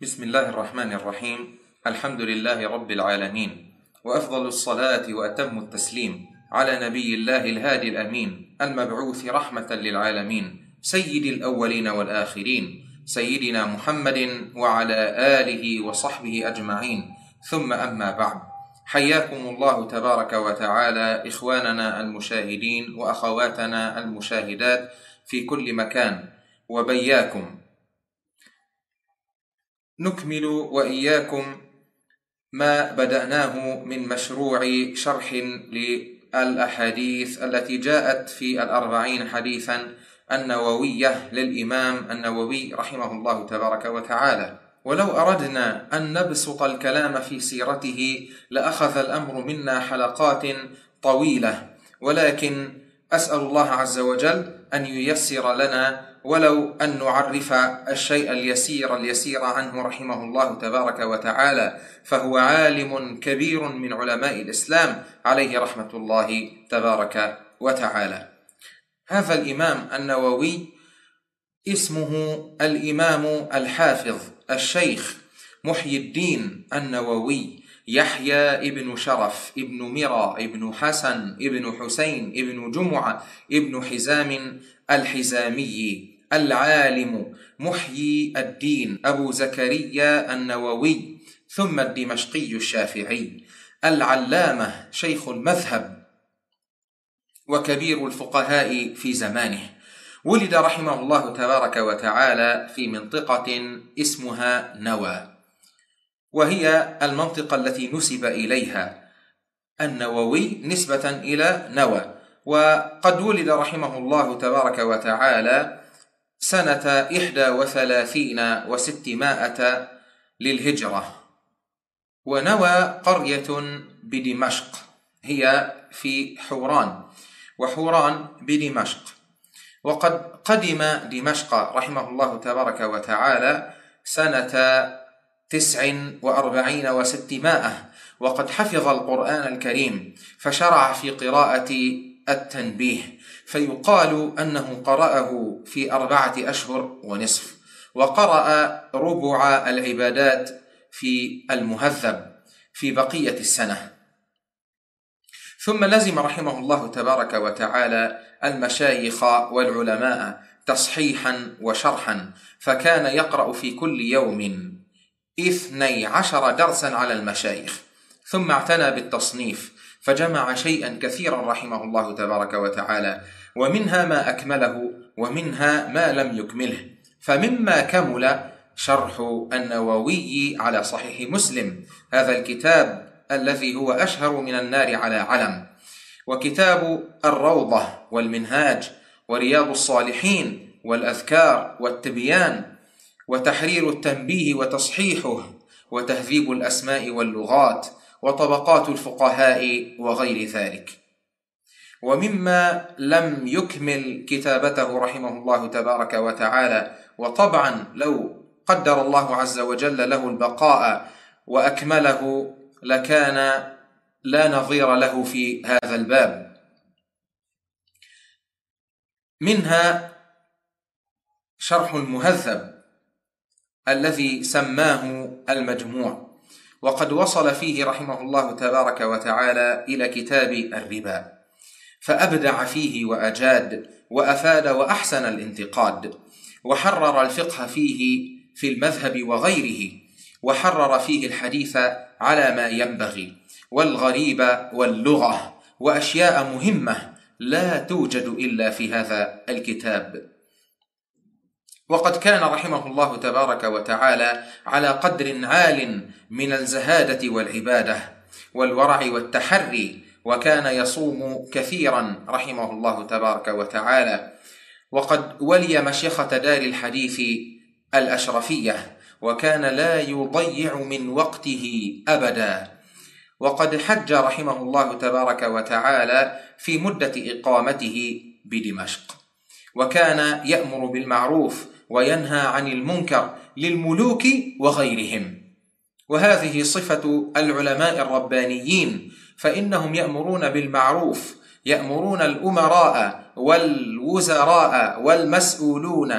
بسم الله الرحمن الرحيم. الحمد لله رب العالمين وأفضل الصلاة وأتم التسليم على نبي الله الهادي الأمين المبعوث رحمة للعالمين سيد الأولين والآخرين سيدنا محمد وعلى آله وصحبه أجمعين. ثم أما بعد حياكم الله تبارك وتعالى إخواننا المشاهدين وأخواتنا المشاهدات في كل مكان. وبياكم. نكمل وإياكم ما بدأناه من مشروع شرح للأحاديث التي جاءت في الأربعين حديثا النووية للإمام النووي رحمه الله تبارك وتعالى. ولو أردنا أن نبسط الكلام في سيرته لأخذ الأمر منا حلقات طويلة. ولكن أسأل الله عز وجل أن ييسر لنا ولو أن نعرف الشيء اليسير اليسير عنه رحمه الله تبارك وتعالى فهو عالم كبير من علماء الإسلام عليه رحمة الله تبارك وتعالى. هذا الإمام النووي اسمه الإمام الحافظ الشيخ محي الدين النووي يحيى ابن شرف ابن مرى ابن حسن ابن حسين ابن جمعة ابن حزام الحزامي العالم محيي الدين. أبو زكريا النووي ثم الدمشقي الشافعي. العلامة شيخ المذهب وكبير الفقهاء في زمانه. ولد رحمه الله تبارك وتعالى في منطقة اسمها نوى. وهي المنطقة التي نسب إليها. النووي نسبة إلى نوى. وقد ولد رحمه الله تبارك وتعالى سنة إحدى وثلاثين وستمائة للهجرة. ونوى قرية بدمشق هي في حوران وحوران بدمشق. وقد قدم دمشق رحمه الله تبارك وتعالى سنة تسع وأربعين وستمائة وقد حفظ القرآن الكريم فشرع في قراءة التنبيه فيقال أنه قرأه في أربعة أشهر ونصف وقرأ ربع العبادات في المهذب في بقية السنة. ثم لزم رحمه الله تبارك وتعالى المشايخ والعلماء تصحيحا وشرحا فكان يقرأ في كل يوم اثني عشر درسا على المشايخ ثم اعتنى بالتصنيف فجمع شيئا كثيرا رحمه الله تبارك وتعالى ومنها ما أكمله ومنها ما لم يكمله. فمما كمل شرح النووي على صحيح مسلم. هذا الكتاب الذي هو أشهر من النار على علم. وكتاب الروضة والمنهاج ورياض الصالحين والأذكار والتبيان وتحرير التنبيه وتصحيحه وتهذيب الأسماء واللغات وطبقات الفقهاء وغير ذلك. ومما لم يكمل كتابته رحمه الله تبارك وتعالى وطبعا لو قدر الله عز وجل له البقاء وأكمله لكان لا نظير له في هذا الباب. منها شرح المهذب الذي سماه المجموع. وقد وصل فيه رحمه الله تبارك وتعالى إلى كتاب الربا. فأبدع فيه وأجاد وأفاد وأحسن الانتقاد وحرر الفقه فيه في المذهب وغيره وحرر فيه الحديث على ما ينبغي والغريب واللغة وأشياء مهمة لا توجد إلا في هذا الكتاب. وقد كان رحمه الله تبارك وتعالى على قدر عال من الزهادة والعبادة والورع والتحري وكان يصوم كثيرا رحمه الله تبارك وتعالى. وقد ولي مشيخة دار الحديث الأشرفية وكان لا يضيع من وقته أبدا. وقد حج رحمه الله تبارك وتعالى في مدة إقامته بدمشق. وكان يأمر بالمعروف وينهى عن المنكر للملوك وغيرهم. وهذه صفة العلماء الربانيين فإنهم يأمرون بالمعروف يأمرون الأمراء والوزراء والمسؤولون.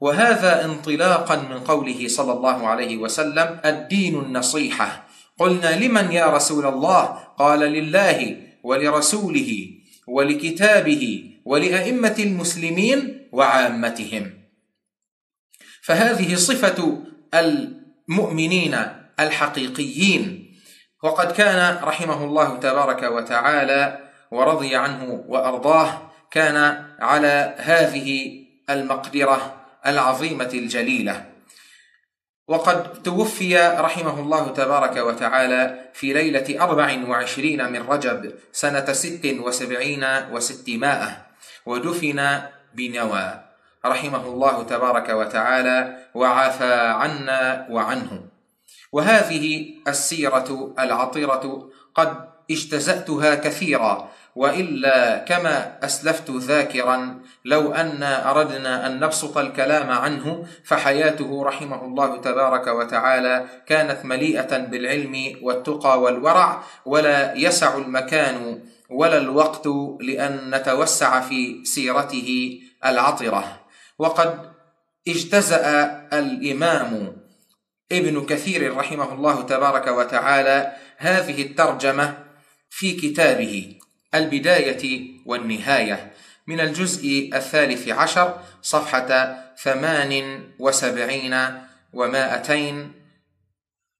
وهذا انطلاقا من قوله صلى الله عليه وسلم الدين النصيحة. قلنا لمن يا رسول الله؟ قال لله ولرسوله ولكتابه ولأئمة المسلمين وعامتهم. فهذه صفة المؤمنين الحقيقيين. وقد كان رحمه الله تبارك وتعالى ورضي عنه وأرضاه كان على هذه المقدرة العظيمة الجليلة. وقد توفي رحمه الله تبارك وتعالى في ليلة أربع وعشرين من رجب سنة ست وسبعين وستمائة ودفن بنوى. رحمه الله تبارك وتعالى وعافى عنا وعنه. وهذه السيرة العطرة قد اجتزأتها كثيرا وإلا كما أسلفت ذاكرا لو أن أردنا أن نبسط الكلام عنه فحياته رحمه الله تبارك وتعالى كانت مليئة بالعلم والتقى والورع ولا يسع المكان ولا الوقت لأن نتوسع في سيرته العطرة. وقد اجتزأ الإمام ابن كثير رحمه الله تبارك وتعالى هذه الترجمة في كتابه البداية والنهاية من الجزء الثالث عشر صفحة ثمان وسبعين ومائتين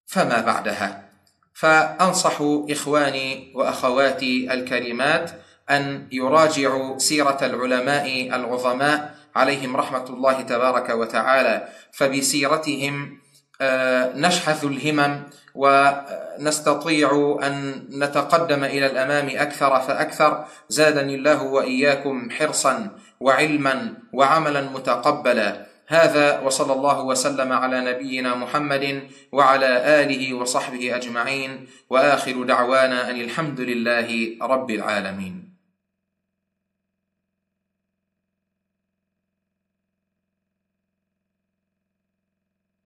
فما بعدها. فأنصح إخواني وأخواتي الكريمات أن يراجعوا سيرة العلماء العظماء عليهم رحمة الله تبارك وتعالى فبسيرتهم آه، نشحذ الهمم ونستطيع أن نتقدم إلى الأمام أكثر فأكثر. زادني الله وإياكم حرصا وعلما وعملا متقبلا. هذا وصلى الله وسلم على نبينا محمد وعلى آله وصحبه أجمعين. وآخر دعوانا أن الحمد لله رب العالمين.